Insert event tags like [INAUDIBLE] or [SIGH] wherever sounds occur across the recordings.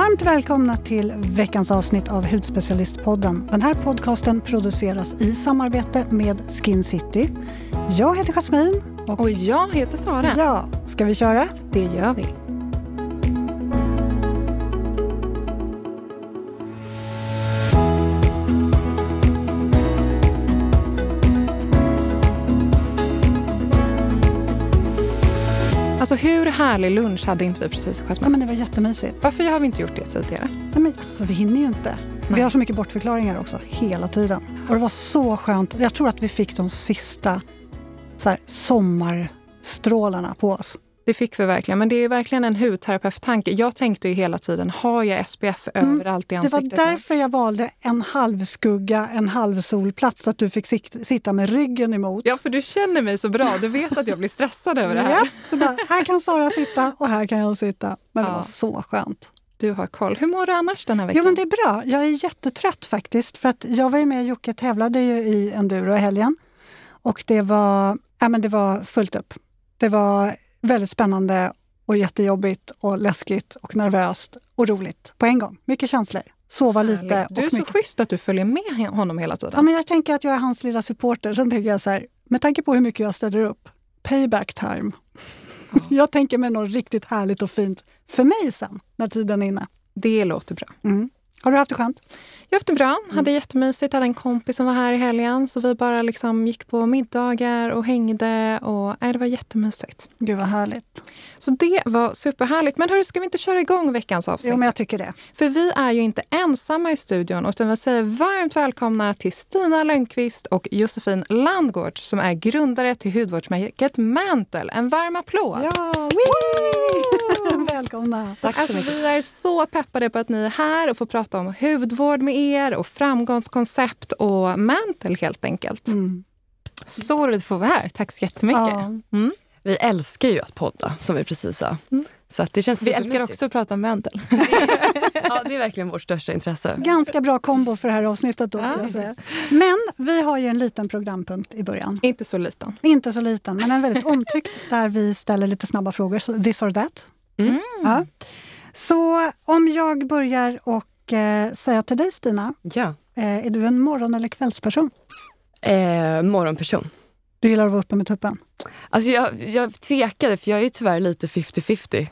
Varmt välkomna till veckans avsnitt av Hudspecialistpodden. Den här podcasten produceras i samarbete med Skin City. Jag heter Jasmine. Och, och jag heter Sara. Ja, ska vi köra? Det gör vi. Härlig lunch hade inte vi precis Ja, men det var jättemysigt. Varför har vi inte gjort det tidigare? Nej, men, alltså, vi hinner ju inte. Nej. Vi har så mycket bortförklaringar också, hela tiden. Och det var så skönt. Jag tror att vi fick de sista så här, sommarstrålarna på oss. Det fick vi verkligen, men det är verkligen en hudterapeut-tanke. Jag tänkte ju hela tiden, har jag SPF mm. överallt i ansiktet? Det var därför jag valde en halvskugga, en halvsolplats, så att du fick sitta med ryggen emot. Ja, för du känner mig så bra. Du vet att jag blir stressad över det här. Ja, bara, här kan Sara sitta och här kan jag sitta. Men det ja. var så skönt. Du har koll. Hur mår du annars den här veckan? Jo, men det är bra. Jag är jättetrött faktiskt. För att jag var ju med, Jocke tävlade ju i enduro i helgen. Och det var, ja, men det var fullt upp. Det var väldigt spännande och jättejobbigt och läskigt och nervöst och roligt på en gång. Mycket känslor. Sova lite. Du är så mycket. schysst att du följer med honom hela tiden. Ja, men jag tänker att jag är hans lilla supporter. Sen tänker jag så här, med tanke på hur mycket jag ställer upp, payback time. Ja. [LAUGHS] Jag tänker mig något riktigt härligt och fint för mig sen, när tiden är inne. Det låter bra. Mm. Har du haft det skönt? Jag har haft det bra. Mm. Hade jättemysigt. Hade en kompis som var här i helgen. Så vi bara liksom gick på middagar och hängde. Och, nej, det var jättemysigt. Gud vad härligt. Så det var superhärligt. Men hörru, ska vi inte köra igång veckans avsnitt? Jo, men jag tycker det. För vi är ju inte ensamma i studion. Utan vi säger varmt välkomna till Stina Lönnqvist och Josefin Landgård som är grundare till hudvårdsmärket Mantle. En varm applåd! Ja! [LAUGHS] Välkomna! Tack så alltså, mycket. Vi är så peppade på att ni är här och får prata om hudvård med er och framgångskoncept och Mantle helt enkelt. Mm. Så roligt att få vara här. Tack så jättemycket. Ja. Mm. Vi älskar ju att podda, som vi precis sa. Mm. Så det känns vi älskar också att prata om Mantle. [LAUGHS] ja, det är verkligen vårt största intresse. Ganska bra kombo för det här avsnittet. Då, ja. jag säga. Men vi har ju en liten programpunkt i början. Inte så liten. Inte så liten, men en väldigt omtyckt [LAUGHS] där vi ställer lite snabba frågor. Så this or that. Mm. Ja. Så om jag börjar och eh, säga till dig Stina. Ja. Eh, är du en morgon eller kvällsperson? Eh, morgonperson. Du gillar att vara uppe med tuppen? Alltså jag, jag tvekade, för jag är tyvärr lite 50-50.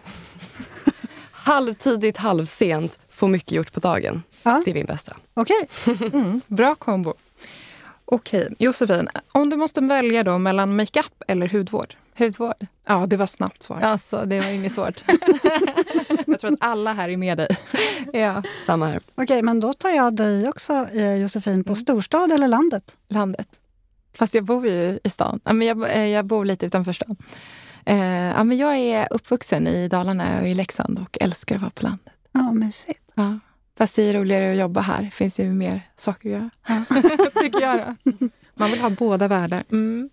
[LAUGHS] Halvtidigt, halvsent, får mycket gjort på dagen. Ja. Det är min bästa. Okej. Okay. [LAUGHS] Mm, bra kombo. Okej, Josefin, om du måste välja då mellan makeup eller hudvård? Hudvård. Ja, det var snabbt svar. Alltså, det var inget svårt. [LAUGHS] jag tror att alla här är med dig. ja. Samma här. Okej, men då tar jag dig också, eh, Josefin, på mm. storstad eller landet? Landet. Fast jag bor ju i stan. Jag, eh, jag bor lite utanför stan. Eh, ja, men jag är uppvuxen i Dalarna och i Leksand och älskar att vara på landet. Ja, mysigt. Ja. Fast det är roligare att jobba här. Det finns ju mer saker att göra. Ja. [LAUGHS] Tycker jag. Då. Man vill ha båda världar. Mm.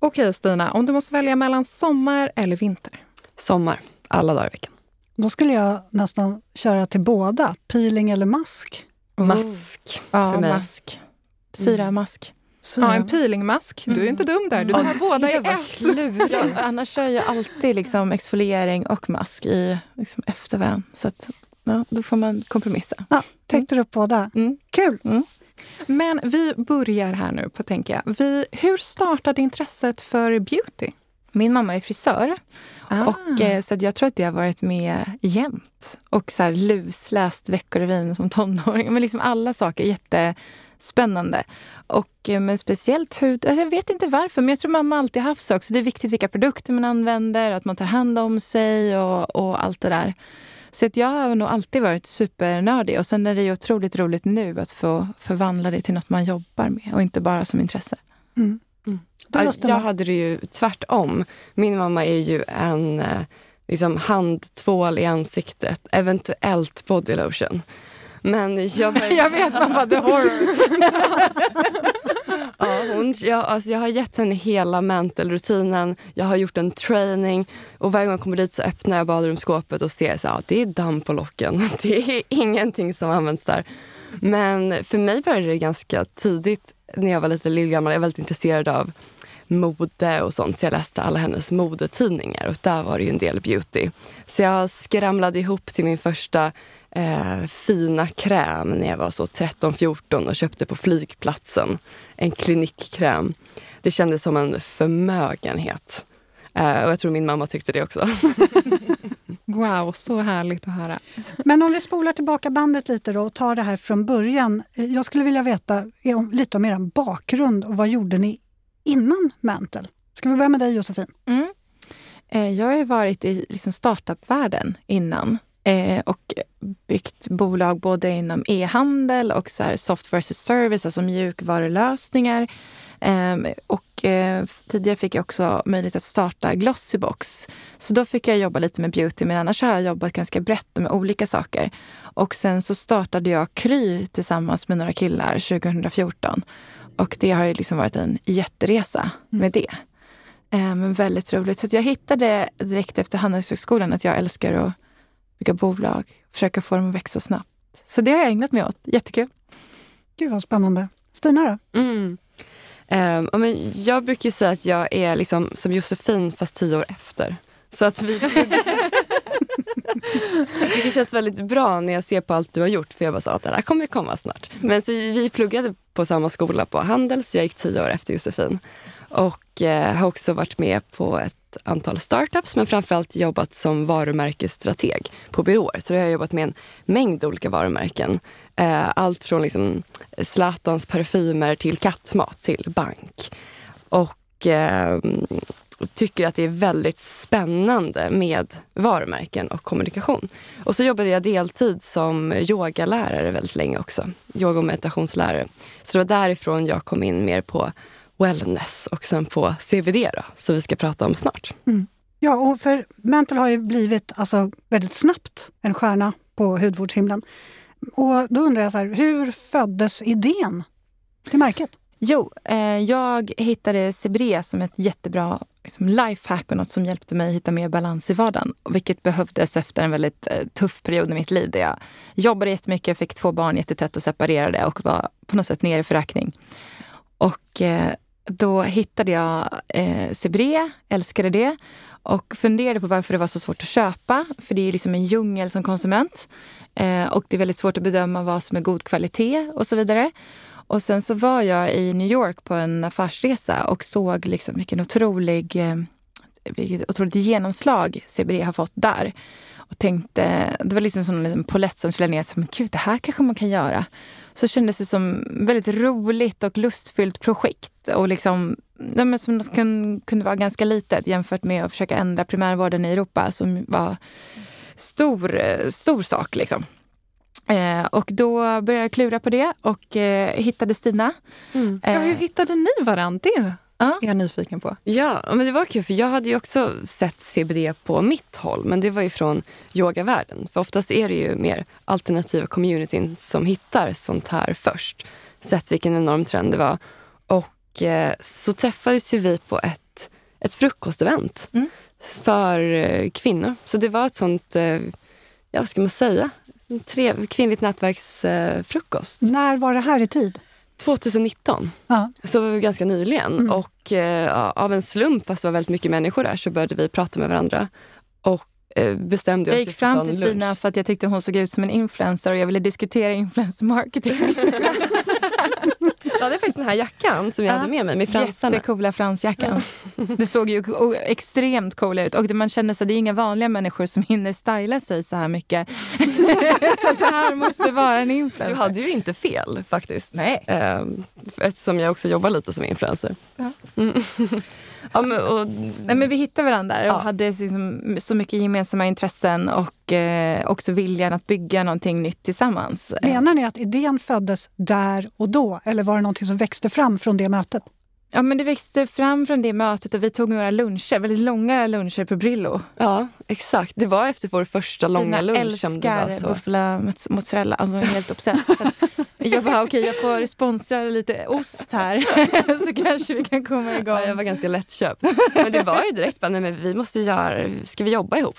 Okej Stina, om du måste välja mellan sommar eller vinter? Sommar, alla dagar i veckan. Då skulle jag nästan köra till båda. Peeling eller mask? Mask oh. för mig. mask. Syramask. Så. Ja, en peelingmask. Du är inte dum där. Du tar mm. båda i ett. Ja, annars kör jag alltid liksom exfoliering och mask i, liksom efter varandra. Så att, ja, då får man kompromissa. Ja, täckte du upp båda? Mm. Kul! Mm. Men vi börjar här nu på tänker jag. Vi, hur startade intresset för beauty? Min mamma är frisör. Ah. Och, eh, så jag tror att det har varit med jämt. Och så här, lusläst Veckorevyn som tonåring. Men liksom alla saker jättespännande. Och, eh, men speciellt hud. Jag vet inte varför, men jag tror mamma alltid haft så också. Det är viktigt vilka produkter man använder, att man tar hand om sig och, och allt det där. Så att jag har nog alltid varit supernördig. Och sen är det ju otroligt roligt nu att få förvandla det till något man jobbar med och inte bara som intresse. Mm. Mm. Jag hade det ju tvärtom. Min mamma är ju en eh, liksom, handtvål i ansiktet, eventuellt bodylotion. Men jag, [LAUGHS] började... jag vet, man bara the horror. [LAUGHS] ja, hon, jag, alltså jag har gett henne hela mentalrutinen. Jag har gjort en training och varje gång jag kommer dit så öppnar jag badrumsskåpet och ser att ja, det är damm på locken. [LAUGHS] Det är ingenting som används där. Men för mig började det ganska tidigt när jag var lite lillgammal. Jag var väldigt intresserad av mode och sånt. Så jag läste alla hennes modetidningar och där var det ju en del beauty. Så jag skramlade ihop till min första eh, fina kräm när jag var så 13-14 och köpte på flygplatsen en klinikkräm. Det kändes som en förmögenhet. Eh, och jag tror min mamma tyckte det också. [LAUGHS] Wow, så härligt att höra. Men om vi spolar tillbaka bandet lite då och tar det här från början. Jag skulle vilja veta lite om er bakgrund och vad gjorde ni innan Mantle? Ska vi börja med dig Josefin? Mm. Eh, jag har varit i liksom startup-världen innan eh, och byggt bolag både inom e-handel och så software as a service, alltså mjukvarulösningar. Ehm, och eh, tidigare fick jag också möjlighet att starta Glossybox. Så då fick jag jobba lite med beauty, men annars har jag jobbat ganska brett med olika saker. Och sen så startade jag Kry tillsammans med några killar 2014. Och det har ju liksom varit en jätteresa mm. med det. Ehm, men väldigt roligt. Så jag hittade direkt efter Handelshögskolan att jag älskar att bygga bolag, försöka få dem att växa snabbt. Så det har jag ägnat mig åt. Jättekul. Gud vad spännande. Stina då? Mm. Um, men jag brukar säga att jag är liksom som Josefin fast tio år efter. Så att vi... [LAUGHS] det känns väldigt bra när jag ser på allt du har gjort för jag bara sa att det här kommer komma snart. Men så vi pluggade på samma skola på Handels, jag gick tio år efter Josefin. Och eh, har också varit med på ett antal startups men framförallt jobbat som varumärkesstrateg på byråer. Så jag har jobbat med en mängd olika varumärken. Eh, allt från liksom Zlatans parfymer till kattmat till bank. Och eh, tycker att det är väldigt spännande med varumärken och kommunikation. Och så jobbade jag deltid som yogalärare väldigt länge också. Yoga och meditationslärare. Så det var därifrån jag kom in mer på wellness och sen på CBD då, som vi ska prata om snart. Mm. Ja, och för Mental har ju blivit alltså, väldigt snabbt en stjärna på hudvårdshimlen. Och då undrar jag, så här, hur föddes idén till märket? Jo, eh, jag hittade CBD som ett jättebra liksom, lifehack och något som hjälpte mig hitta mer balans i vardagen. Vilket behövdes efter en väldigt eh, tuff period i mitt liv där jag jobbade jättemycket, fick två barn jättetätt och separerade och var på något sätt nere för räkning. Och eh, då hittade jag eh, Sebré, älskade det och funderade på varför det var så svårt att köpa. För det är liksom en djungel som konsument. Eh, och det är väldigt svårt att bedöma vad som är god kvalitet och så vidare. Och sen så var jag i New York på en affärsresa och såg liksom vilken otrolig, eh, vilket otroligt genomslag Sebré har fått där. Och tänkte, det var liksom som en polett som trillade ner. Så, men gud, det här kanske man kan göra så kändes det som väldigt roligt och lustfyllt projekt. Och liksom, ja, men som kan, kunde vara ganska litet jämfört med att försöka ändra primärvården i Europa som var stor, stor sak. Liksom. Eh, och då började jag klura på det och eh, hittade Stina. Mm. Ja, hur hittade ni varandra? Det är jag nyfiken på. Ja, men det var kul för jag hade ju också sett CBD på mitt håll men det var ju från yogavärlden. För oftast är det ju mer alternativa communityn som hittar sånt här först. Sett vilken enorm trend det var. Och eh, så träffades ju vi på ett, ett frukostevent mm. för eh, kvinnor. Så det var ett sånt, eh, ja vad ska man säga, Trev, kvinnligt nätverksfrukost. När var det här i tid? 2019, ja. så var vi ganska nyligen. Mm. Och eh, av en slump, fast det var väldigt mycket människor där, så började vi prata med varandra. Och eh, bestämde Jag gick fram till Stina för att jag tyckte hon såg ut som en influencer och jag ville diskutera influencer marketing. [LAUGHS] [LAUGHS] Ja, det är faktiskt den här jackan som jag ja. hade med mig med fransarna. Jättecoola fransjackan. Du såg ju extremt cool ut och man kände att det är inga vanliga människor som hinner styla sig så här mycket. [LAUGHS] så det här måste vara en influencer. Du hade ju inte fel faktiskt. Nej. Ehm, eftersom jag också jobbar lite som influencer. Ja. Mm. Ja, men, och, Nej, men vi hittade varandra och ja. hade liksom så mycket gemensamma intressen och eh, också viljan att bygga någonting nytt tillsammans. Menar ni att idén föddes där och då eller var det någonting som växte fram från det mötet? Ja, men det växte fram från det mötet och vi tog några luncher, väldigt långa luncher på Brillo. Ja, exakt. Det var efter vår första Stina långa lunch som det var så. buffla mozzarella, alltså helt obsessed. jag bara, okej okay, jag får sponsra lite ost här [LAUGHS] så kanske vi kan komma igång. Ja, jag var ganska lättköpt. Men det var ju direkt bara, nej men vi måste göra, ska vi jobba ihop?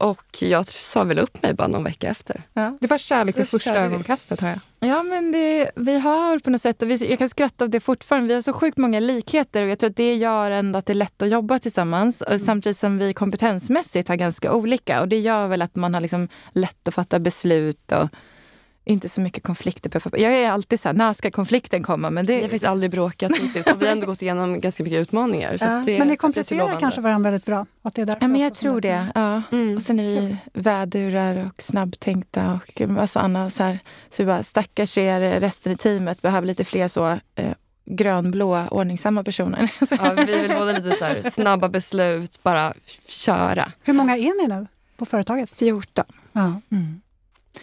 Och jag sa väl upp mig bara någon vecka efter. Ja. Det var kärlek vid första ögonkastet, hör jag. Ja, men det, vi har på något sätt, vi, jag kan skratta av det fortfarande, vi har så sjukt många likheter och jag tror att det gör ändå att det är lätt att jobba tillsammans. Och Samtidigt som vi kompetensmässigt har ganska olika och det gör väl att man har liksom lätt att fatta beslut och inte så mycket konflikter. På, jag är alltid så här, när ska konflikten komma? Men det, Vi har faktiskt aldrig bråkat hittills och vi har ändå gått igenom ganska mycket utmaningar. Så Ja. att det Men ni kompletterar kanske varandra väldigt bra? Att det är Ja, men jag tror det. Ja. Mm. Och sen är vi vädurar och snabbtänkta och en massa annat. Så, här. så vi bara, stackars er, resten i teamet behöver lite fler så eh, grönblå, ordningsamma personer. [LAUGHS] Ja, vi vill båda lite så här, snabba beslut, bara köra. Hur många är ni nu på företaget? 14. Ja.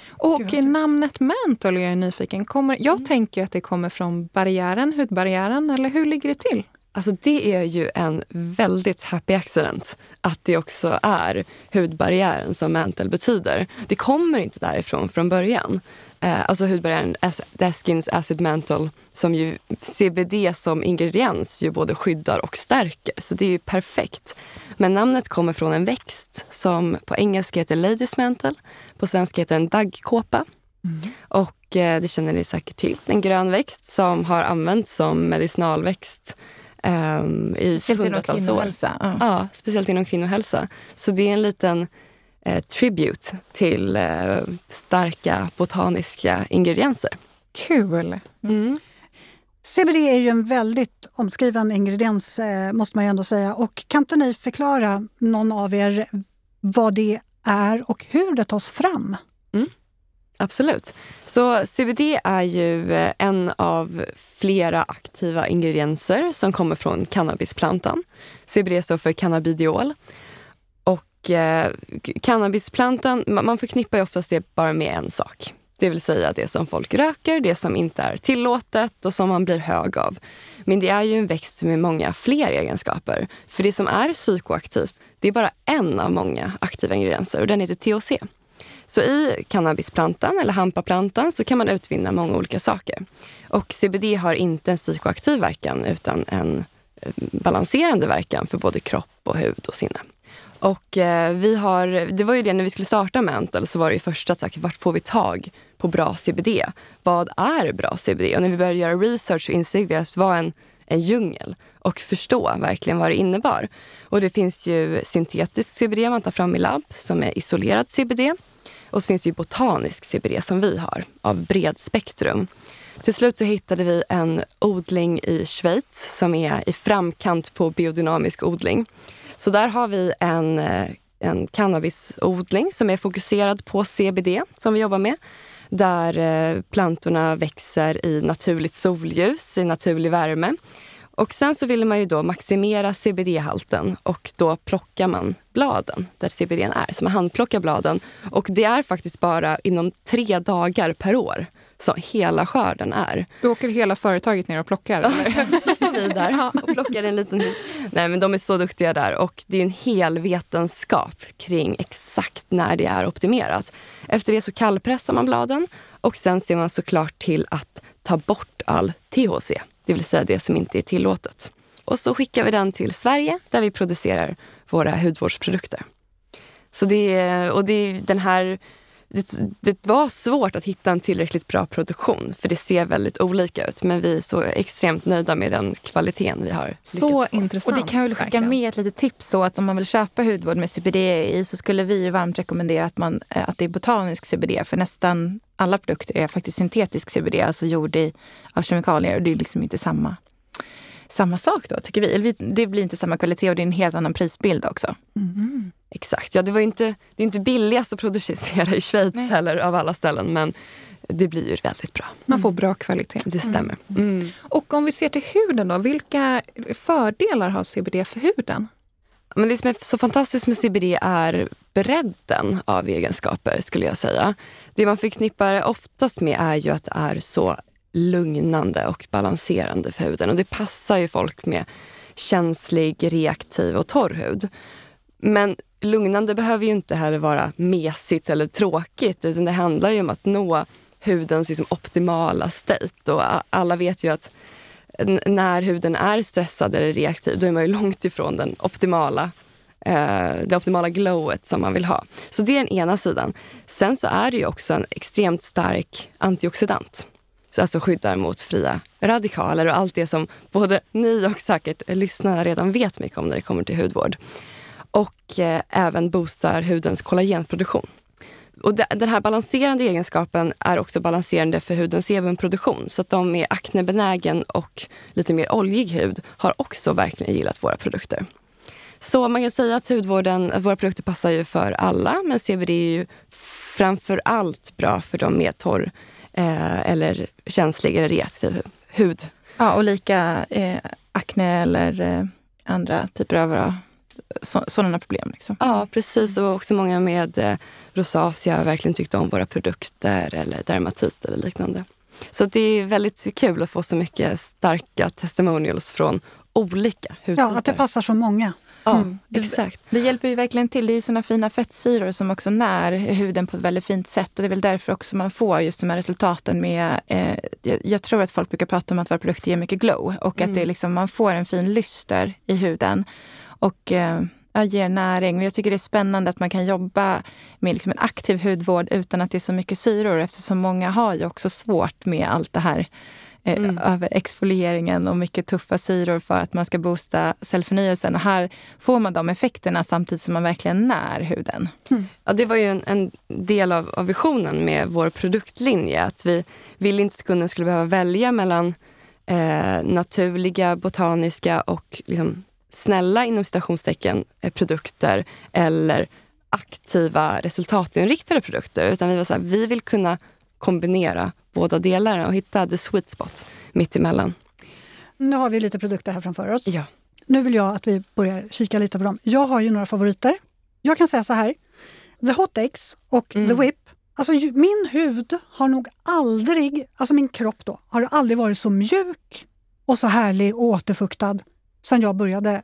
Och Gud, namnet Mental är jag nyfiken. Kommer, jag tänker att det kommer från barriären, hudbarriären, eller hur ligger det till? Alltså det är ju en väldigt happy accident att det också är hudbarriären som mantle betyder. Det kommer inte därifrån från början. Eh, alltså hudbarriären, as- Daskins acid mantle, som ju CBD som ingrediens ju både skyddar och stärker. Så det är ju perfekt. Men namnet kommer från en växt som på engelska heter ladies mantle. På svenska heter den daggkåpa. Och eh, det känner ni säkert till. En grön växt som har använts som medicinalväxt ehm, i Speciellt hundratals år. Ja. Ja, speciellt inom kvinnohälsa. Så det är en liten eh, tribute till eh, starka botaniska ingredienser. Kul! Mm. CBD är ju en väldigt omskriven ingrediens, eh, måste man ju ändå säga. Och kan inte ni förklara, någon av er, vad det är och hur det tas fram? Absolut. Så CBD är ju eh, en av flera aktiva ingredienser som kommer från cannabisplantan. CBD står för cannabidiol. Och eh, cannabisplantan, man förknippar ju oftast det bara med en sak. Det vill säga det som folk röker, det som inte är tillåtet och som man blir hög av. Men det är ju en växt med många fler egenskaper. För det som är psykoaktivt, det är bara en av många aktiva ingredienser och den heter THC. Så i cannabisplantan eller hampaplantan så kan man utvinna många olika saker. Och CBD har inte en psykoaktiv verkan utan en eh, balanserande verkan för både kropp och hud och sinne. Och eh, vi har, det var ju det när vi skulle starta Mantle så var det ju första saken, vart får vi tag på bra CBD? Vad är bra CBD? Och när vi började göra research så insåg vi att det var en, en djungel och förstå verkligen vad det innebar. Och det finns ju syntetisk CBD man tar fram i labb som är isolerad CBD. Och så finns det ju botanisk CBD som vi har av bred spektrum. Till slut så hittade vi en odling i Schweiz som är i framkant på biodynamisk odling. Så där har vi en, eh, en cannabisodling som är fokuserad på CBD som vi jobbar med. Där eh, plantorna växer i naturligt solljus, i naturlig värme. Och sen så ville man ju då maximera CBD-halten och då plockar man bladen där CBD är. Så man handplockar bladen och det är faktiskt bara inom tre dagar per år som hela skörden är. Då åker hela företaget ner och plockar? [LAUGHS] Då står vi där och plockar en liten... Nej men de är så duktiga där och det är en hel vetenskap kring exakt när det är optimerat. Efter det så kallpressar man bladen och sen ser man såklart till att ta bort all THC, det vill säga det som inte är tillåtet. Och så skickar vi den till Sverige där vi producerar våra hudvårdsprodukter. Så det, och det, är den här, det, det var svårt att hitta en tillräckligt bra produktion för det ser väldigt olika ut. Men vi är så extremt nöjda med den kvaliteten vi har Så få. intressant. Och det kan jag väl skicka verkligen. med ett litet tips så att om man vill köpa hudvård med CBD i så skulle vi ju varmt rekommendera att, man, eh, att det är botanisk CBD för nästan alla produkter är faktiskt syntetisk CBD, alltså gjord i, av kemikalier och det är liksom inte samma, samma sak då tycker vi. Eller Det blir inte samma kvalitet och det är en helt annan prisbild också. Exakt. Ja, det var inte, det är inte billigast att producera i Schweiz Nej. heller av alla ställen. Men det blir ju väldigt bra. Man får bra kvalitet. Det stämmer. Mm. Och om vi ser till huden då, vilka fördelar har CBD för huden? Men det som är så fantastiskt med CBD är bredden av egenskaper skulle jag säga. Det man förknippar oftast med är ju att det är så lugnande och balanserande för huden. Och det passar ju folk med känslig, reaktiv och torr hud. Men lugnande behöver ju inte heller vara mesigt eller tråkigt utan det handlar ju om att nå hudens liksom optimala state. Och alla vet ju att när huden är stressad eller reaktiv då är man ju långt ifrån den optimala eh, det optimala glowet som man vill ha. Så det är den ena sidan. Sen så är det ju också en extremt stark antioxidant. Så alltså skyddar mot fria radikaler och allt det som både ni och säkert lyssnarna redan vet mycket om när det kommer till hudvård. Och eh, även boostar hudens kollagenproduktion. Och den här balanserande egenskapen är också balanserande för hudens sebumproduktion. Så att de med aknebenägen och lite mer oljig hud har också verkligen gillat våra produkter. Så man kan säga att hudvården, våra produkter passar ju för alla men CBD är ju framför allt bra för de med torr eh, eller känslig eller reaktiv hud. Ja, och lika eh, akne eller eh, andra typer av så, sådana problem. Liksom. Ja, precis. Och också många med eh, rosacea verkligen tyckte om våra produkter eller dermatit eller liknande. Så det är väldigt kul att få så mycket starka testimonials från olika hudtyper. Ja, att det passar så många. Ja, mm. exakt. Det, det, hjälper ju verkligen till. Det är såna fina fettsyror som också när huden på ett väldigt fint sätt. Och det är väl därför också man får just de här resultaten med... Eh, jag, jag, tror att folk brukar prata om att våra produkter ger mycket glow och mm. att det är liksom, man får en fin lyster i huden. Och eh, ger näring. jag tycker det är spännande att man kan jobba med liksom en aktiv hudvård utan att det är så mycket syror eftersom många har ju också svårt med allt det här mm. över exfolieringen och mycket tuffa syror för att man ska boosta cellförnyelsen. Och här får man de effekterna samtidigt som man verkligen när huden. Mm. Ja, det var ju en, en del av, av, visionen med vår produktlinje. Att vi ville inte att kunden skulle behöva välja mellan eh, naturliga, botaniska och liksom snälla inom citationstecken eh, produkter eller aktiva resultatinriktade produkter. Utan vi var så här, vi vill kunna kombinera båda delarna och hitta the sweet spot mitt emellan. Nu har vi lite produkter här framför oss. Ja. Nu vill jag att vi börjar kika lite på dem. Jag har ju några favoriter. Jag kan säga så här. The Hot X och mm. The Whip. Alltså min hud har nog aldrig, alltså min kropp då, har aldrig varit så mjuk och så härlig och återfuktad sen jag började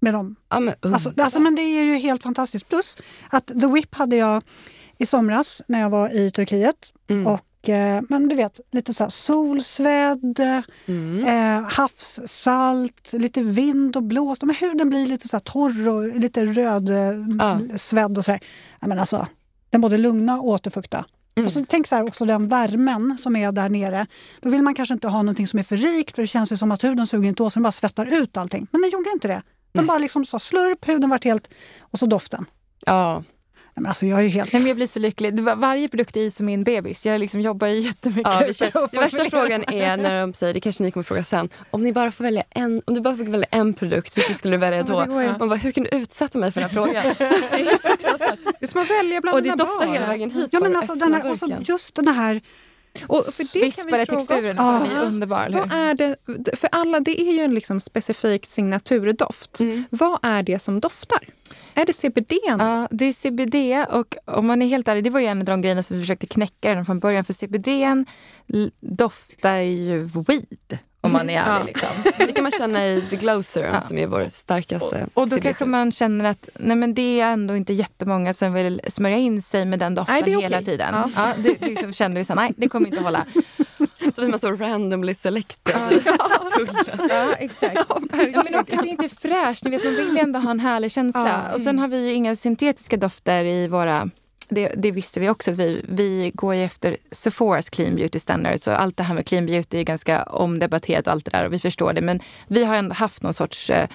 med dem. Ja, men, alltså, alltså, men det är ju helt fantastiskt. Plus att The Whip hade jag i somras när jag var i Turkiet. Mm. Och, men du vet, lite så solsvedd, mm. eh, havssalt, lite vind och blåst. Men huden blir lite så torr och lite rödsvedd eh, och sådär. Ja, men alltså, den både lugna och återfukta. Mm. Och så tänk så här, också den värmen som är där nere. Då vill man kanske inte ha någonting som är för rikt för det känns ju som att huden suger inte åt så den bara svettar ut allting. Men den gjorde inte det. Den bara liksom sa slurp, huden vart helt... Och så doften. Ja. Men alltså jag är helt... Nej, men jag blir så lycklig. varje produkt är som min bebis. Jag liksom jobbar ju jättemycket. Ja, det, det värsta frågan är när de säger, det kanske ni kommer fråga sen, om, ni bara får välja en, om du bara fick välja en produkt, vilken skulle du välja då? Ja, Man bara, hur kan du utsätta mig för den här frågan? [LAUGHS] det är fruktansvärt. Det är som att välja bland Och det doftar hela vägen hit. Ja, men alltså, den här, och så just den här och för det kan vi texturen som är underbar. Vad är det, för alla, det är ju en liksom specifik signaturdoft. Mm. Vad är det som doftar? Är det CBD? Ja, det är CBD och om man är helt ärlig, det var ju en av de grejerna som vi försökte knäcka redan från början. För CBD doftar ju weed om man är ärlig. Ja. Liksom. [LAUGHS] Det kan man känna i The Glow Serum ja. som är vår starkaste Och, och då kanske man känner att nej men det är ändå inte jättemånga som vill smörja in sig med den doften nej, hela tiden. Ja. Ja, det, liksom kände vi så nej det kommer inte att hålla. [LAUGHS] Då blir man så randomly selected. Ja, exakt. Ja, men och det är inte fräscht, ni vet, man vill ändå ha en härlig känsla. Och sen har vi ju inga syntetiska dofter i våra det, det, visste vi också. att vi, vi går ju efter Sephoras clean beauty standard. Så allt det här med clean beauty är ganska omdebatterat och allt det där och vi förstår det. Men vi har ändå haft någon sorts eh,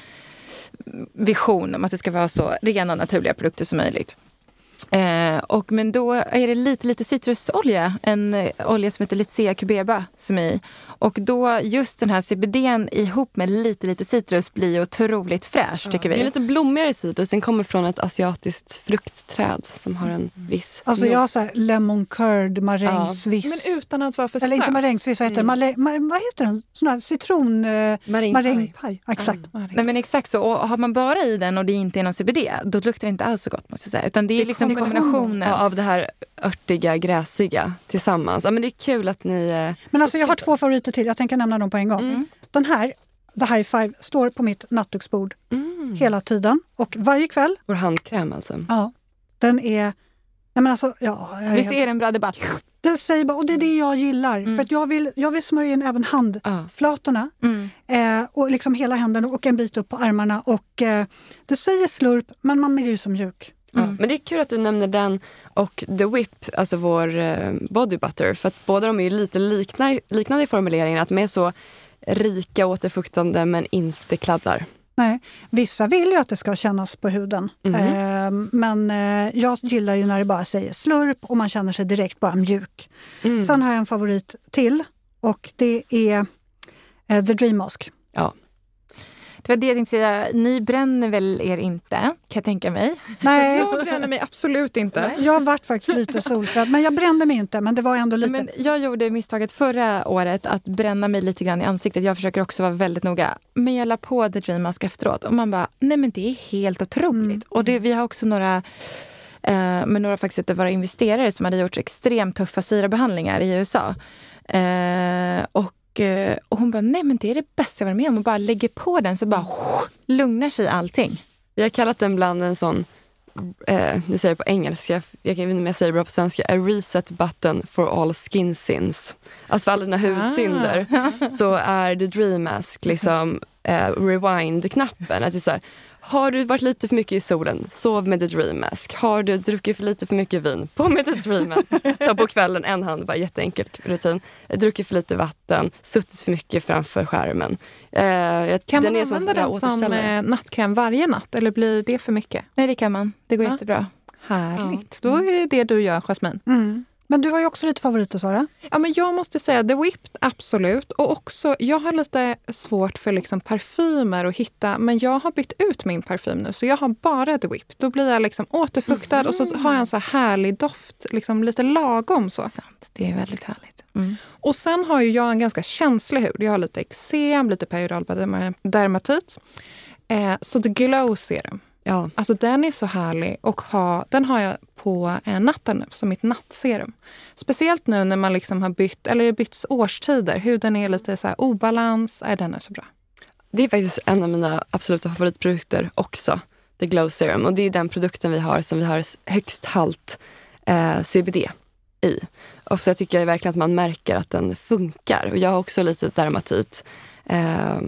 vision om att det ska vara så rena naturliga produkter som möjligt. Eh, och, men då är det lite, lite citrusolja, en eh, olja som heter Litsea cubeba som är i. Och då just den här CBDn ihop med lite, lite citrus blir otroligt fräsch ja. tycker vi. Det är lite blommigare citrus, den kommer från ett asiatiskt fruktträd som har en viss Alltså jag har så här lemon curd, marängsviss. Ja. Men utan att vara för Eller söt. inte marängsviss, vad heter, mm. Male, ma, vad heter den? Sån här citron... Eh, marängpaj. Exakt. Mm. Nej men exakt så. Och har man bara i den och det inte är någon CBD, då luktar det inte alls så gott måste jag säga. Utan det är liksom kombinationen. av det här örtiga, gräsiga tillsammans. Ja, men det är kul att ni... Eh, men alltså, jag har två favoriter till. Jag tänker nämna dem på en gång. Mm. Den här, The High Five, står på mitt nattduksbord mm. hela tiden. Och varje kväll... Vår handkräm alltså? Ja. Den är... Ja, men alltså, ja, Visst är den bra? Det bara... Den säger bara, och det är det jag gillar. Mm. För att jag vill, jag vill smörja in även handflatorna Mm. eh, och liksom hela händerna och en bit upp på armarna. Och eh, Det säger slurp, men man blir ju så mjuk. Mm. Men det är kul att du nämner den och The Whip, alltså vår eh, body butter. För att båda de är lite likna, liknande i formuleringen. Att de är så rika återfuktande men inte kladdar. Nej, vissa vill ju att det ska kännas på huden. Mhm. Eh, men eh, jag gillar ju när det bara säger slurp och man känner sig direkt bara mjuk. Mm. Sen har jag en favorit till och det är eh, The Dream Mask. Ja. Det var det jag tänkte säga. Ni bränner väl er inte, kan jag tänka mig? Nej, [LAUGHS] Jag bränner mig absolut inte. jag har varit faktiskt lite [LAUGHS] solsvedd, men jag brände mig inte. Men det var ändå lite... Men jag gjorde misstaget förra året att bränna mig lite grann i ansiktet. Jag försöker också vara väldigt noga. Men jag la på The Dream Mask efteråt och man bara, nej men det är helt otroligt. Mm. Och det, vi har också några eh, med några faktiskt av våra investerare som hade gjort extremt tuffa syrabehandlingar i USA. Eh, och, och hon bara, nej men det är det bästa jag varit med om. Och bara lägger på den så bara lugnar sig allting. Vi har kallat den bland en sån, eh, nu säger jag på engelska, jag vet inte om jag säger det bra på svenska, a reset button for all skin sins. Alltså för alla dina hudsynder [LAUGHS] så är the dream mask liksom eh, rewind-knappen. Att det är så här, har du varit lite för mycket i solen, sov med the dream mask. Har du druckit för lite för mycket vin, på med the dream mask. [LAUGHS] Så på kvällen, en hand, bara jätteenkel rutin. Druckit för lite vatten, suttit för mycket framför skärmen. Eh, jag- Kan den man använda den som eh, nattkräm varje natt eller blir det för mycket? Nej det kan man, det går Ja. jättebra. Härligt. Då är det det du gör, Jasmine. Mm. Men du har ju också lite favoriter, Sara. Ja, men jag måste säga The Whipped, absolut. Och också, jag har lite svårt för liksom parfymer att hitta, men jag har bytt ut min parfym nu, så jag har bara The Whipped. Då blir jag liksom återfuktad och så har jag en så här härlig doft, liksom lite lagom så. Sant, det är väldigt härligt. Mm. Och sen har ju jag en ganska känslig hud. Jag har lite eksem, lite periodal dermatit. Eh, så The Glow Serum, Ja. alltså den är så härlig och ha, den har jag på eh, natten nu som mitt nattserum. Speciellt nu när man liksom har bytt, eller det bytts årstider. Huden är lite så här obalans. Nej, den är så bra. Det är faktiskt en av mina absoluta favoritprodukter också. The Glow Serum. Och det är den produkten vi har som vi har högst halt eh, CBD i. Och så jag tycker verkligen att man märker att den funkar. Och jag har också lite dermatit. Eh,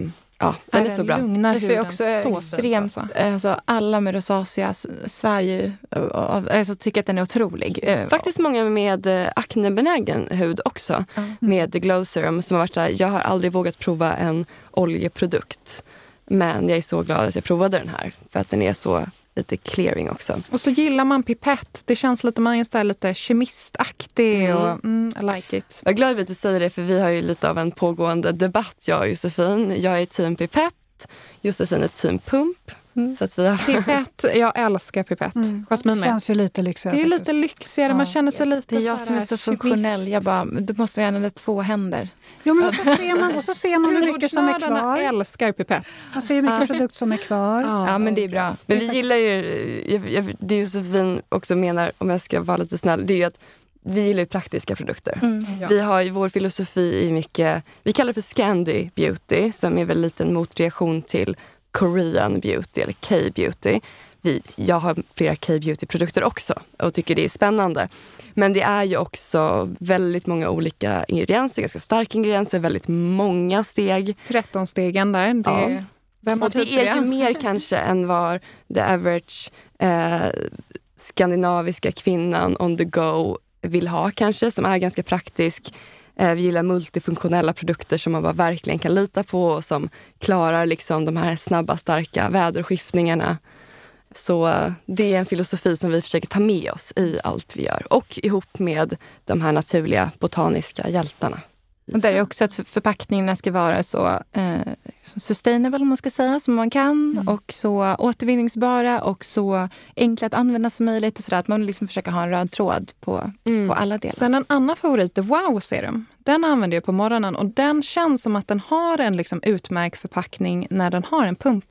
ja, den är så bra. lugnar Det är huden också så extremt, fint, alltså. alla med rosacea svär ju, och- alltså, tycker att den är otrolig. Eh, Faktiskt många med eh, aknebenägen hud också. Ja. Med Glow Serum som har varit så här, jag har aldrig vågat prova en oljeprodukt. Men jag är så glad att jag provade den här. För att den är så lite clearing också. Och så gillar man pipett. Det känns lite, man är lite kemistaktig Mm. och mm, I like it. Jag är glad att du säger det för vi har ju lite av en pågående debatt jag och Josefin. Jag är team pipett, Josefin är team pump. Mm. Så att vi har... Pipett, jag älskar pipett. Mm. Jasmine Det känns ju lite lyxigare. Det är lite lyxigare, man Ja. känner sig lite Det är jag som är så funktionell. Jag bara, du måste jag använda två händer. Jo, men och så ser man, och så ser man hur mycket som är kvar. älskar pipett. Man ser hur mycket produkt som är kvar. Ja, men det är bra. Men vi gillar ju, jag, jag, det Josefin också menar, om jag ska vara lite snäll, det är ju att vi gillar ju praktiska produkter. Mm. Ja. Vi har ju vår filosofi i mycket, vi kallar det för Scandi beauty som är väl lite en motreaktion till Korean beauty eller K-beauty. Jag har flera K-beauty-produkter också och tycker det är spännande. Men det är ju också väldigt många olika ingredienser, ganska starka ingredienser, väldigt många steg. 13-stegen där. Det, Ja. Vem har Och det är ju [LAUGHS] mer kanske än vad the average eh, skandinaviska kvinnan on the go vill ha kanske, som är ganska praktisk. Eh, vi gillar multifunktionella produkter som man bara verkligen kan lita på och som klarar liksom de här snabba, starka väderskiftningarna. Så eh, det är en filosofi som vi försöker ta med oss i allt vi gör och ihop med de här naturliga botaniska hjältarna. Och där är också att för- förpackningarna ska vara så eh, som sustainable om man ska säga, som man kan. Mm. Och så återvinningsbara och så enkla att använda som möjligt. Och så där, att man liksom försöker ha en röd tråd på, Mm. på alla delar. Sen en annan favorit, The Wow Serum. Den använder jag på morgonen och den känns som att den har en liksom utmärkt förpackning när den har en pump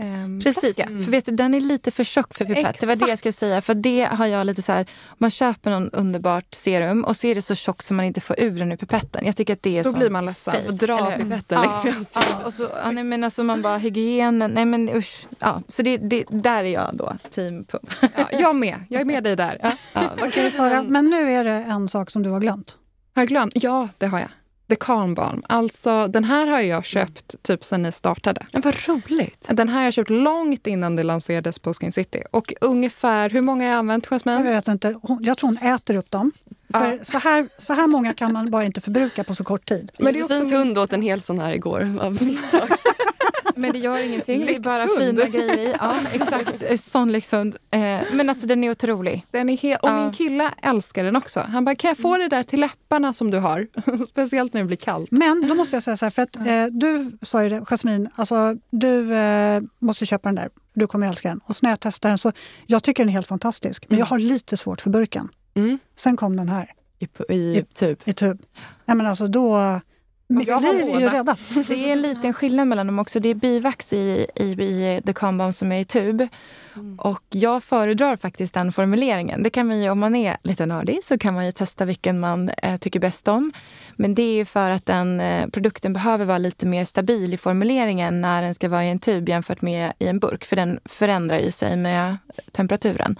eh, Precis, flaska. för vet du, den är lite för tjock för pipett. Det var det jag Exakt. skulle säga. För det har jag lite så här, man köper någon underbart serum och så är det så tjock så man inte får ur den ur pipetten. Jag tycker att det är Då blir man ledsen. fake, dra eller pipetten längs med Ja, ja, och så, ja, nej, men alltså man bara hygienen, nej men usch. Ja, så det, det, där är jag då, team pump. Ja, jag med. Jag är med dig där. Ja, vad kan du Sara, säga? men nu är det en sak som du har glömt. Har jag glömt? Ja, det har jag. The Calm Balm. Alltså, den här har jag köpt typ sen ni startade. Men vad roligt. Den här har jag köpt långt innan det lanserades på Skin City. Och ungefär, hur många har jag använt, Jag Jasmine? vet inte, hon, jag tror hon äter upp dem. För så, här, så här många kan man bara inte förbruka på så kort tid. Men det är också Josefins min- hund åt en hel sån här igår av misstag. [LAUGHS] Men det gör ingenting, det är bara Lyxhund. fina grejer i. Ja, exakt. [LAUGHS] Sån lyxhund. Eh, men alltså den är otrolig. Den är he- och Ja. min kille älskar den också. Han bara, kan jag få det där till läpparna som du har? [LAUGHS] Speciellt när det blir kallt. Men då måste jag säga så här, för att eh, du sa ju det, Jasmine, alltså, du eh, måste köpa den där. Du kommer älska den. Och så när jag testar den så, jag tycker den är helt fantastisk. Men jag har lite svårt för burken. Mm. Sen kom den här I, pu- i typ. i tub. Nej men alltså då, jag liv är ju båda. räddat. Det är en liten skillnad mellan dem också. Det är bivax i, i, i The Calm som är i tub. Och jag föredrar faktiskt den formuleringen. Det kan man ju, om man är lite nördig så kan man ju testa vilken man eh, tycker bäst om. Men det är ju för att den eh, produkten behöver vara lite mer stabil i formuleringen när den ska vara i en tub jämfört med i en burk. För den förändrar ju sig med temperaturen.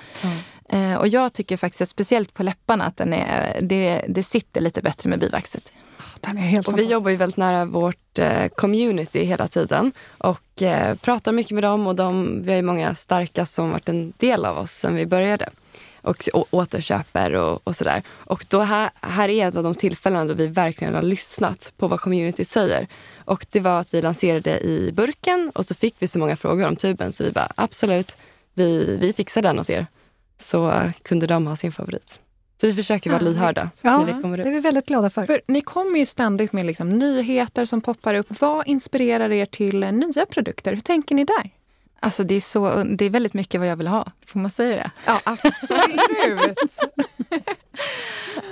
Eh, och jag tycker faktiskt speciellt på läpparna att den är, det, det sitter lite bättre med bivaxet. Den är helt Och vi jobbar ju väldigt nära vårt eh, community hela tiden och eh, pratar mycket med dem. och de, Vi har ju många starka som varit en del av oss sen vi började och återköper och, och sådär. Och då här, här är ett av de tillfällena då vi verkligen har lyssnat på vad community säger. Och det var att vi lanserade i burken och så fick vi så många frågor om tuben så vi bara absolut, vi, vi fixar den åt er. Så eh, kunde de ha sin favorit. Så vi försöker vara lyhörda Ja, när det kommer det är vi väldigt glada för. För ni kommer ju ständigt med liksom nyheter som poppar upp. Vad inspirerar er till eh, nya produkter? Hur tänker ni där? Alltså det är, så, det är väldigt mycket vad jag vill ha. Får man säga det? Ja, absolut. [LAUGHS]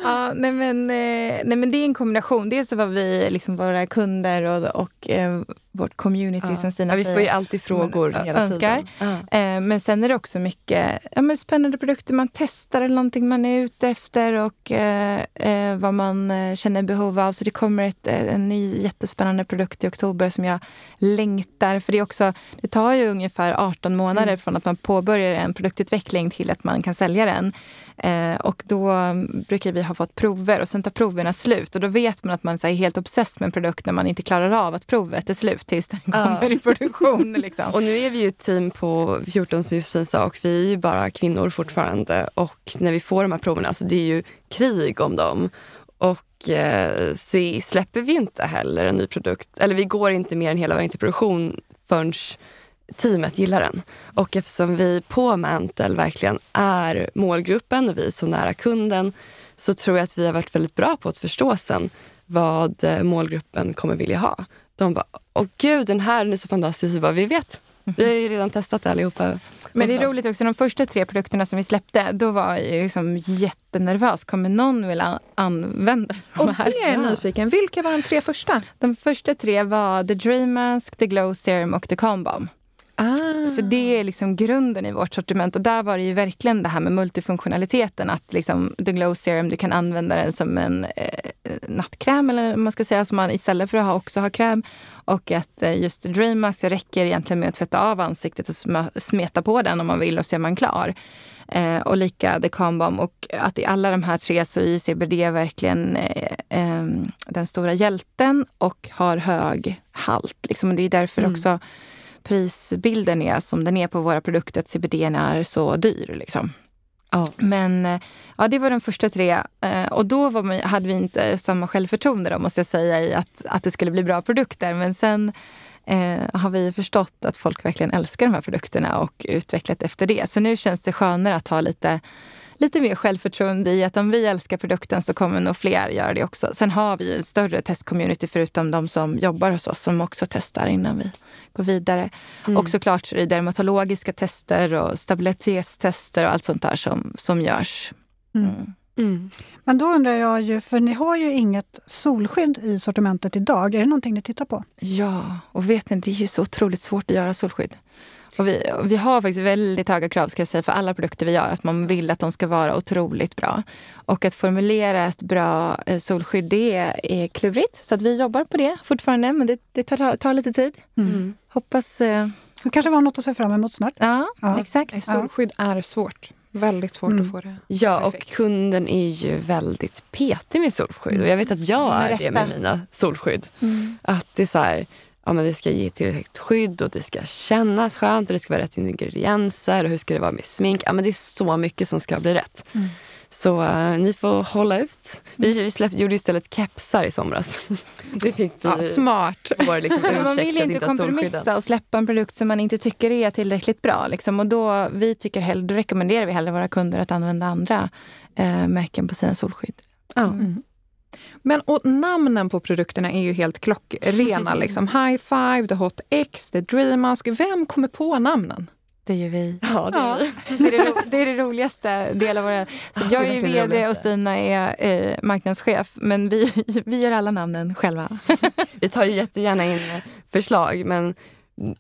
Ja, nej, men, eh, nej men det är en kombination. Dels vad vi, liksom våra kunder och, och eh, vårt community som Stina ja, vi får ju alltid frågor Men, hela önskar. tiden. Ja. Eh, Men sen är det också mycket ja, men spännande produkter man testar eller någonting man är ute efter och eh, eh, vad man eh, känner behov av. Så det kommer ett, eh, en ny jättespännande produkt i oktober som jag längtar. För det, är också, det tar ju ungefär 18 månader från att man påbörjar en produktutveckling till att man kan sälja den. Eh, och då brukar vi ha fått prover och sen tar proverna slut. Och då vet man att man så här, är helt obsessed med en produkt när man inte klarar av att provet är slut tills den kommer i produktion. Liksom. Och nu är vi ju ett team på 14 som Josefin sa och vi är ju bara kvinnor fortfarande. Och när vi får de här proverna, alltså det är ju krig om dem. Och eh, så släpper vi inte heller en ny produkt, eller vi går inte mer än hela vägen till produktion förrän teamet gillar den. Och eftersom vi på Mantel verkligen är målgruppen och vi är så nära kunden så tror jag att vi har varit väldigt bra på att förstå sen vad eh, målgruppen kommer vilja ha. De bara, åh gud den här är så fantastisk. Vi bara, vi vet. Vi har ju redan testat det allihopa. Men det är roligt också, de första tre produkterna som vi släppte, då var jag liksom jättenervös. Kommer någon vilja använda de Och här? det är jag nyfiken. Vilka var de tre första? De första tre var The Dream Mask, The Glow Serum och The Calm Balm. Ah. Så det är liksom grunden i vårt sortiment. Och där var det ju verkligen det här med multifunktionaliteten. Att liksom The Glow Serum, du kan använda den som en eh, nattkräm eller man ska säga, som man istället för att ha, också ha kräm. Och att eh, just Dream Mask, räcker egentligen med att tvätta av ansiktet och smeta på den om man vill och så är man klar. Eh, och lika The Calm Balm. Och att i alla de här tre så är CBD verkligen eh, eh, den stora hjälten och har hög halt. Liksom. Och det är därför också prisbilden är som den är på våra produkter, att CBD är så dyr. Liksom. Ja. Men eh, ja, det var de första tre. Eh, Och då var man, hade vi inte samma självförtroende då, måste jag säga, i att, att det skulle bli bra produkter. Men sen eh, har vi förstått att folk verkligen älskar de här produkterna och utvecklat efter det. Så nu känns det skönare att ha lite, lite mer självförtroende i att om vi älskar produkten så kommer nog fler göra det också. Sen har vi ju en större testcommunity förutom de som jobbar hos oss som också testar innan vi går vidare. Och såklart så är det dermatologiska tester och stabilitetstester och allt sånt där som, som görs. Mm. Mm. Mm. Men då undrar jag ju, för ni har ju inget solskydd i sortimentet idag. Är det någonting ni tittar på? Ja, och vet ni, det är ju så otroligt svårt att göra solskydd. Och vi, och vi har faktiskt väldigt höga krav ska jag säga, för alla produkter vi gör. Att man vill att de ska vara otroligt bra. Och att formulera ett bra eh, solskydd, det är, klurigt. Så att vi jobbar på det fortfarande, men det, det tar, tar lite tid. Mm. Hoppas... Eh, Det kanske var något att se fram emot snart. ja, Ja. exakt. Solskydd är svårt. Väldigt svårt Mm. att få det. Ja, och Perfekt. kunden är ju väldigt petig med solskydd. Och jag vet att jag Med är det med mina solskydd. Mm. Att det är så här, ja men det ska ge tillräckligt skydd och det ska kännas skönt och det ska vara rätt ingredienser och hur ska det vara med smink. Ja men det är så mycket som ska bli rätt. Mm. Så eh, ni får hålla ut. Vi, vi släppte, gjorde istället kepsar i somras. [LAUGHS] Det fick vi Ja, smart. vår liksom, Men man vill inte kompromissa och släppa en produkt som man inte tycker är tillräckligt bra. Liksom. Och då, vi tycker hellre, då rekommenderar vi hellre våra kunder att använda andra eh, märken på sina solskydd. Ja. Mm. Men och namnen på produkterna är ju helt klockrena. [LAUGHS] liksom. High Five, The Hot X, The Dreamask. Vem kommer på namnen? Det gör vi. Ja, det är vi. [LAUGHS] Det är det, ro, det, är det roligaste delen av våra... Så Ja, är jag är det vd och. Stina är eh, marknadschef. Men vi, [LAUGHS] vi gör alla namnen själva. [LAUGHS] Vi tar ju jättegärna in eh, förslag men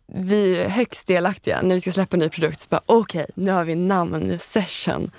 vi är högst delaktiga. När vi ska släppa en ny produkt så bara okej, nu har vi namn-session.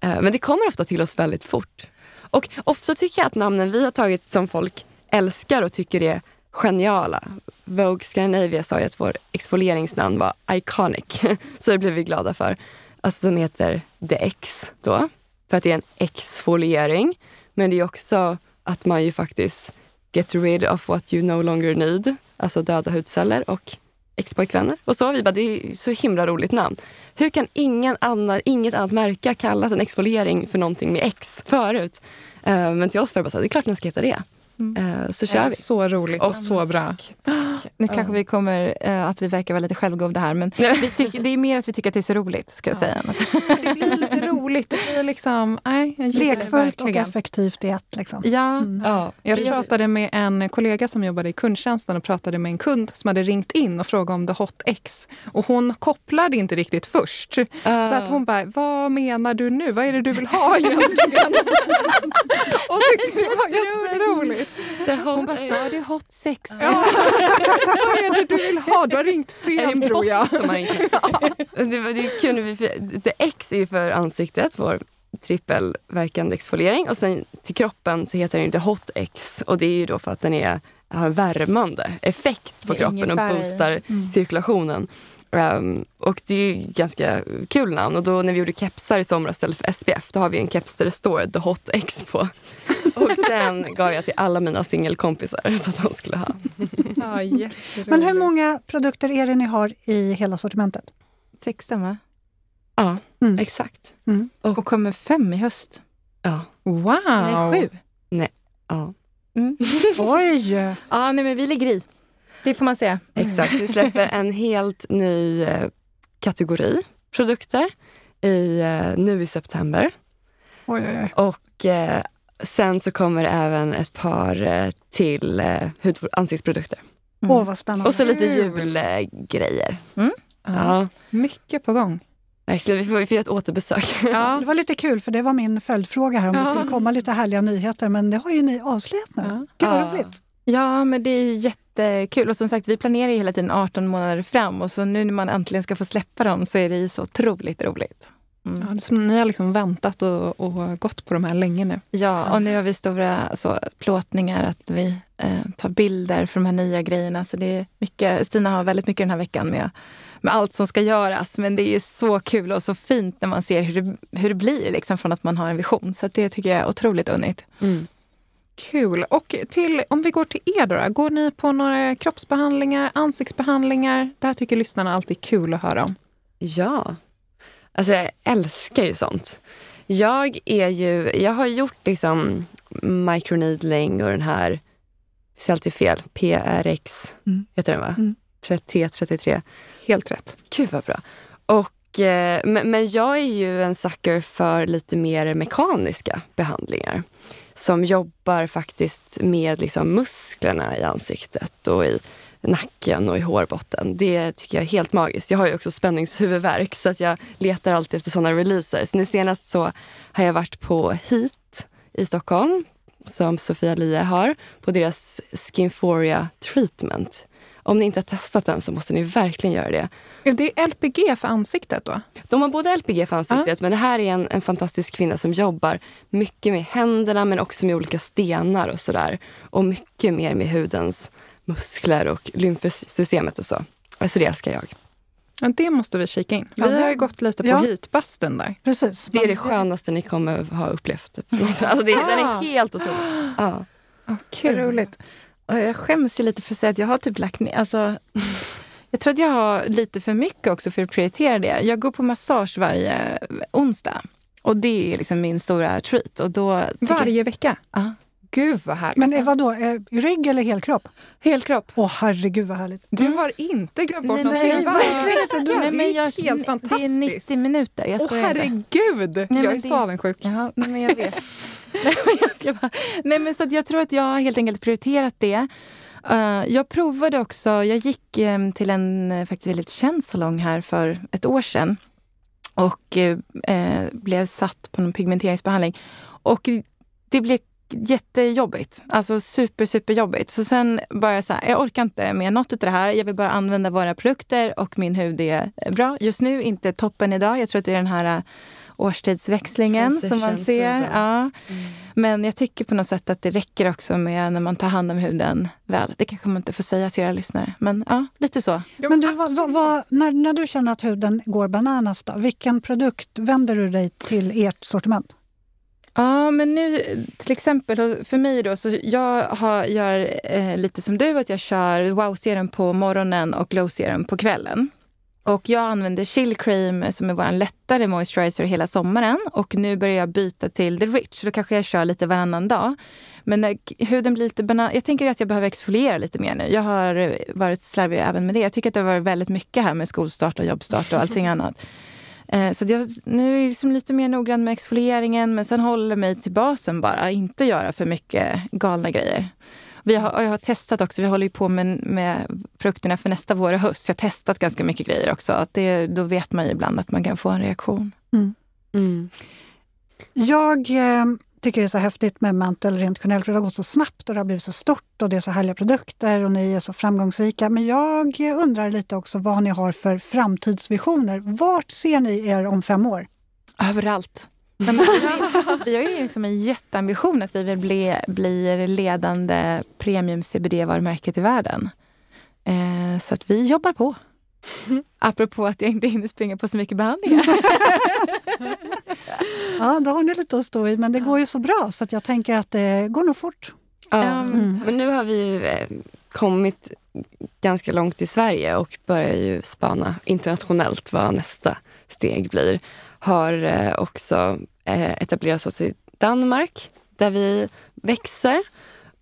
Eh, Men det kommer ofta till oss väldigt fort. Och ofta tycker jag att namnen vi har tagit som folk älskar och tycker är geniala. Vogue Scandinavia sa ju att vår exfolieringsnamn var iconic. [LAUGHS] Så det blev vi glada för. Alltså den heter The X då. För att det är en exfoliering. Men det är också att man ju faktiskt get rid of what you no longer need. Alltså döda hudceller och ex-pojkvänner. Och så vi bara, det är så himla roligt namn. Hur kan ingen annan, inget annat märke ha kallat en exfoliering för någonting med X förut? Eh, men till oss var det bara så här, det är klart den ska heta det. Eh, så kör vi. Så roligt och så bra. Nu kanske vi kommer eh, att vi verkar vara lite självgoda här. Men [LAUGHS] vi tycker, det är mer att vi tycker att det är så roligt. Ska jag säga. [LAUGHS] Det blir lite roligt. Det blir liksom... Nej, jag det Lekfullt och effektivt i ett. Liksom. Ja, Mm. Ja. Jag pratade med en kollega som jobbade i kundtjänsten och pratade med en kund som hade ringt in och frågat om The Hot X. Och hon kopplade inte riktigt först. Så att hon bara, vad menar du nu? Vad är det du vill ha egentligen? [LAUGHS] och tyckte det var jätteroligt. hon bara, sa du hot sex? Ja. [LAUGHS] vad är det du vill ha? Du har ringt Är det fel tror jag. som har ringt? [LAUGHS] det, var- det är kul, när vi, för- det X är ju för ansiktet, vår trippelverkande exfoliering. Och sen till kroppen så heter den inte Hot X. Och det är ju då för att den är, har en värmande effekt på kroppen och boostar cirkulationen. Um, och det är ju ganska kul namn. Och då när vi gjorde kepsar i somras istället för SPF, då har vi en keps där det står The Hot X på. [LAUGHS] Och den gav jag till alla mina singelkompisar [LAUGHS] så att de skulle ha. Ja. Men hur många produkter är det ni har i hela sortimentet? 16 va? Ja, Mm. exakt. Och kommer fem i höst. Ja. Wow! Eller sju. ja. Mm. [LAUGHS] Oj! Ja, nej, men vi ligger i. Det får man säga. Exakt, vi släpper en helt ny eh, kategori produkter i, eh, nu i september. Oj, oj, oj. Och eh, sen så kommer även ett par eh, till hud och ansiktsprodukter. Åh, vad spännande. Och så lite julgrejer. Mm. Ja, mycket på gång. Verkligen. Vi får, vi får göra ett återbesök. [LAUGHS] Ja. Det var lite kul, för det var min följdfråga här om det Ja. skulle komma lite härliga nyheter, men det har ju ni avslöjat nu. Ja. Gud vad Ja. roligt. Ja, men det är jättekul. Och som sagt, vi planerar ju hela tiden 18 månader fram. Och så nu när man äntligen ska få släppa dem så är det ju så otroligt roligt. Mm. Ja, det som ni har liksom väntat och, och gått på de här länge nu. Ja, och nu har vi stora så, plåtningar att vi eh, tar bilder för de här nya grejerna. Så det är mycket, Stina har väldigt mycket den här veckan med, med allt som ska göras. Men det är så kul och så fint när man ser hur det, hur det blir liksom, från att man har en vision. Så det tycker jag är otroligt unnigt. Mm. Kul. Och till, om vi går till er då. Går ni på några kroppsbehandlingar, ansiktsbehandlingar? Det här tycker lyssnarna alltid är kul att höra om. Ja. Alltså jag älskar ju sånt. Jag är ju, jag har gjort liksom microneedling och den här, säg alltid fel, PRX Mm. heter den va? Mm. 3333. Helt rätt. Gud vad bra. Och, eh, men, men jag är ju en sucker för lite mer mekaniska behandlingar. Som jobbar faktiskt med liksom musklerna i ansiktet och i nacken och i hårbotten. Det tycker jag är helt magiskt. Jag har ju också spänningshuvudvärk så att jag letar alltid efter sådana releaser. Så nu senast så har jag varit på HEAT i Stockholm som Sofia Lia har på deras Skinforia treatment. Om ni inte har testat den så måste ni verkligen göra det. Är det LPG för ansiktet då? De har både LPG för ansiktet, men det här är en, en fantastisk kvinna som jobbar mycket med händerna men också med olika stenar och sådär. Och mycket mer med hudens muskler och lymfsystemet och så. Alltså det älskar jag. Ja, det måste vi kika in. Vi har ju gått lite på ja. heatbastun där. Precis. Det är det skönaste ni kommer ha upplevt. [LAUGHS] Alltså det, den är helt otrolig. [GASPS] Ja. Oh, Kul. roligt. Och jag skäms ju lite för att säga att jag har typ lagt ner... Alltså, [LAUGHS] jag tror att jag har lite för mycket också för att prioritera det. Jag går på massage varje onsdag. Och det är liksom min stora treat. Och då Varje vecka? Ja. Gud vad härligt. Men eh, vadå, eh, rygg eller helkropp? Helkropp. Åh herregud vad härligt. du har inte glömt bort Nej, men någonting. jag- Varje vecka. Nej, men det är jag, helt Det är fantastiskt. 90 minuter. Jag Åh skojar inte. herregud! jag men är det- så avundsjuk. Ja, nej, men jag vet. [LAUGHS] nej, men jag ska bara, nej, men så att jag tror att jag har helt enkelt prioriterat det. Eh, jag provade också, jag gick eh, till en faktiskt väldigt känd salong här för ett år sedan och eh, blev satt på någon pigmenteringsbehandling. Och det blev jättejobbigt. Alltså super, superjobbigt. Så sen bara jag så här, jag orkar inte med något av det här. Jag vill bara använda våra produkter och min hud är bra. Just nu inte toppen idag. Jag tror att det är den här eh, årstidsväxlingen som man ser. Ja. Men jag tycker på något sätt att det räcker också med när man tar hand om huden väl. Det kanske man inte får säga till era lyssnare. Men ja, lite så. Ja, Men du, vad, vad, vad, när, när du känner att huden går bananas, då, vilken produkt vänder du dig till ert sortiment? Ja, men nu till exempel för mig då, så jag har, gör eh, lite som du, att jag kör wow-serum på morgonen och glow-serum på kvällen. Och jag använder Chill Cream som är vår lättare moisturizer hela sommaren. Och nu börjar jag byta till The Rich, så då kanske jag kör lite varannan dag. Men eh, när huden blir lite banan... Jag tänker att jag behöver exfoliera lite mer nu. Jag har eh, varit slarvig även med det. Jag tycker att det har varit väldigt mycket här med skolstart och jobbstart och allting annat. Eh, Så att jag, nu är jag liksom lite mer noggrann med exfolieringen men sen håller mig till basen bara. Inte göra för mycket galna grejer. Vi har, jag har testat också, vi håller ju på med, med produkterna för nästa vår och höst. Jag har testat ganska mycket grejer också. Att det, då vet man ju ibland att man kan få en reaktion. Mm. Jag eh, tycker det är så häftigt med Mantel rent generellt, för det har gått så snabbt och det har blivit så stort och det är så härliga produkter och ni är så framgångsrika. Men jag undrar lite också vad ni har för framtidsvisioner. Vart ser ni er om fem år? Överallt. Nej, [LAUGHS] men vi, har- ju liksom en jätteambition att vi vill bli, bli ledande premium CBD-varumärket i världen. Eh, så att vi jobbar på. [LAUGHS] Apropå att jag inte hinner springa på så mycket behandlingar. [LAUGHS] [LAUGHS] Ja, då har ni lite att stå i, men det går ju så bra så att jag tänker att det går nog fort. Ja. Mm. Men nu har vi ju eh, kommit ganska långt i Sverige och börjar ju spana internationellt vad nästa steg blir. Har eh, också eh, etablerat oss i Danmark där vi växer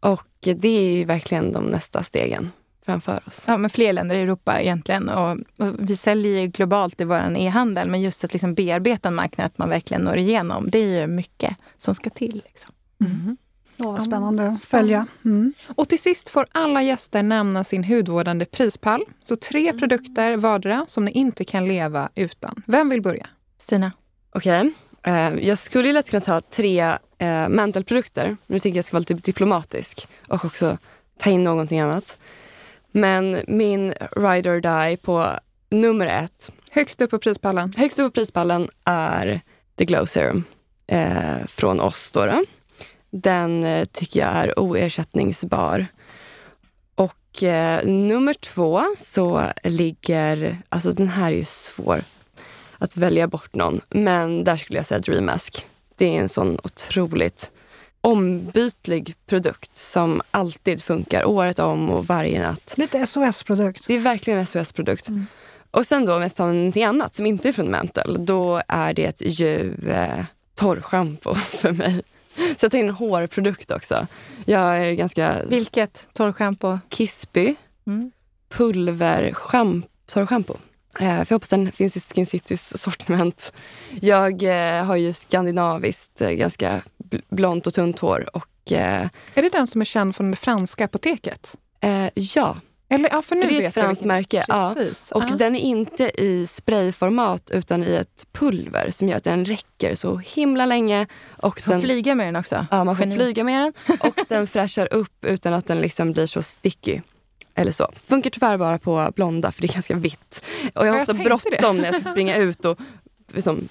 och det är ju verkligen de nästa stegen framför oss. Ja, men fler länder i Europa egentligen. Och, och vi säljer ju globalt i vår e-handel, men just att liksom bearbeta en marknad, att man verkligen når igenom, det är ju mycket som ska till. Liksom. Åh, vad spännande att följa. Mm. Och till sist får alla gäster nämna sin hudvårdande prispall. Så tre produkter vardera som ni inte kan leva utan. Vem vill börja? Stina? Okej. Eh, jag skulle lätt kunna ta tre eh, mantelprodukter. Men jag tänker jag ska vara lite diplomatisk och också ta in någonting annat. Men min ride or die på nummer ett, Högst upp på prispallen. högst upp på prispallen är The Glow Serum eh, från oss. Då då. Den eh, tycker jag är oersättningsbar. Och eh, nummer två så ligger, alltså den här är ju svår att välja bort någon. Men där skulle jag säga Dream Mask. Det är en sån otroligt ombytlig produkt som alltid funkar året om och varje natt. Lite SOS-produkt. Det är verkligen en SOS-produkt. Och sen då om jag tar någonting annat som inte är från Mantle, då är det ju eh, torrschampo [LAUGHS] för mig. Så jag tar in en hårprodukt också. Jag är ganska Vilket? Torrschampo? Kissby Mm. pulverschamp- Eh, för jag hoppas den finns i Skin Citys sortiment. Jag eh, har ju skandinaviskt, eh, ganska bl- blont och tunt hår. Och, eh, Är det den som är känd från det franska apoteket? eh, ja, Eller, ja, för nu För det är ett franskt märke. Ja. Och ja. den är inte i sprayformat utan i ett pulver som gör att den räcker så himla länge. Och Får den, flyga med den också. ja, man får Geni. flyga med den och den fräschar upp utan att den liksom blir så sticky. Eller så. Funkar tyvärr bara på blonda för det är ganska vitt. Och jag har Ja, jag ofta bråttom när jag ska springa [LAUGHS] ut och liksom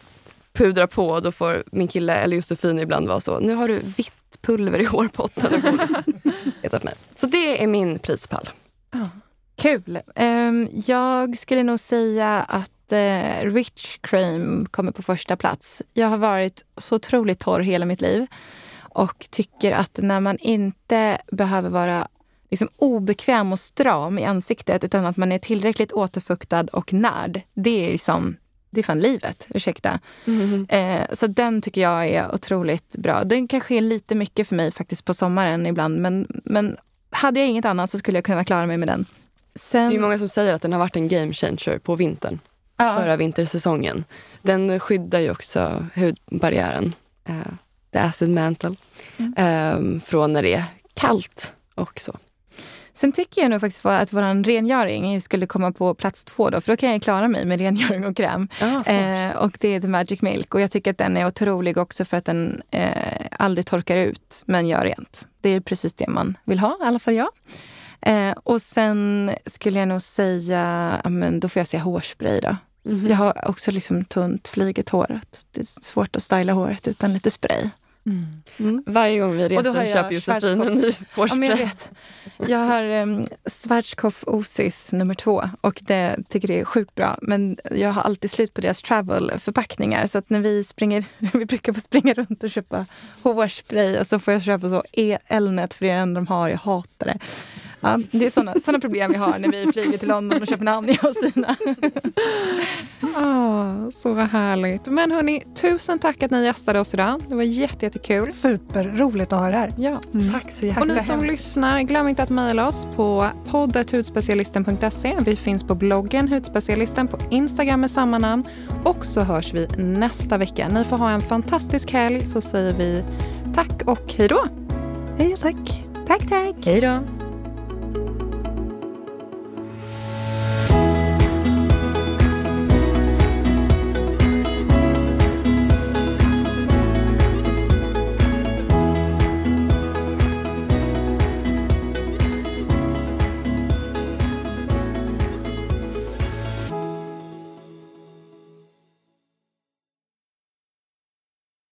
pudra på. Då får min kille eller Josefin ibland vara så, nu har du vitt pulver i hårpotten. Och [LAUGHS] mig. Så det är min prispall. Kul. Ehm, jag skulle nog säga att eh, Rich Cream kommer på första plats. Jag har varit så otroligt torr hela mitt liv och tycker att när man inte behöver vara liksom obekväm och stram i ansiktet utan att man är tillräckligt återfuktad och närd. Det är liksom, det är fan livet. Ursäkta. Eh, så den tycker jag är otroligt bra. Den kanske är lite mycket för mig faktiskt på sommaren ibland men, men hade jag inget annat så skulle jag kunna klara mig med den. Sen, Det är många som säger att den har varit en game changer på vintern. ja, Förra vintersäsongen. Den skyddar ju också hudbarriären. Uh, the acid mantle. Mm. Eh, från när det är kallt också. Sen tycker jag nog faktiskt att vår rengöring skulle komma på plats två då, för då kan jag klara mig med [LAUGHS] rengöring och kräm. Ah, Eh, och det är The Magic Milk och jag tycker att den är otrolig också för att den eh, aldrig torkar ut men gör rent. Det är precis det man vill ha, i alla fall jag. Eh, och sen skulle jag nog säga, ja, men då får jag säga hårspray då. Mhm. Jag har också liksom tunt flyget hår. Det är svårt att styla håret utan lite spray. Mm. Varje gång vi reser köper Josefin en ny Ja, men hårspray. jag vet. Jag har um, Schwarzkopf Osis nummer två och det tycker det är sjukt bra. Men jag har alltid slut på deras travel-förpackningar så att när vi springer, [LAUGHS] vi brukar få springa runt och köpa hårspray och så får jag köpa så elnät för det är det enda de har. Jag hatar det. Ja, det är såna, såna problem vi har när vi flyger till London och Köpenhamn, jag och Stina. Ah, så härligt. Men hörni, tusen tack att ni gästade oss idag. Det var jätte, jättekul. Superroligt att ha det här. Ja. Tack så Och jättemycket. ni som lyssnar, glöm inte att mejla oss på poddet.hudspecialisten.se. Vi finns på bloggen Hudspecialisten, på Instagram med samma namn. Och så hörs vi nästa vecka. Ni får ha en fantastisk helg så säger vi tack och hej då. Hej och tack. Tack, tack. Hej då.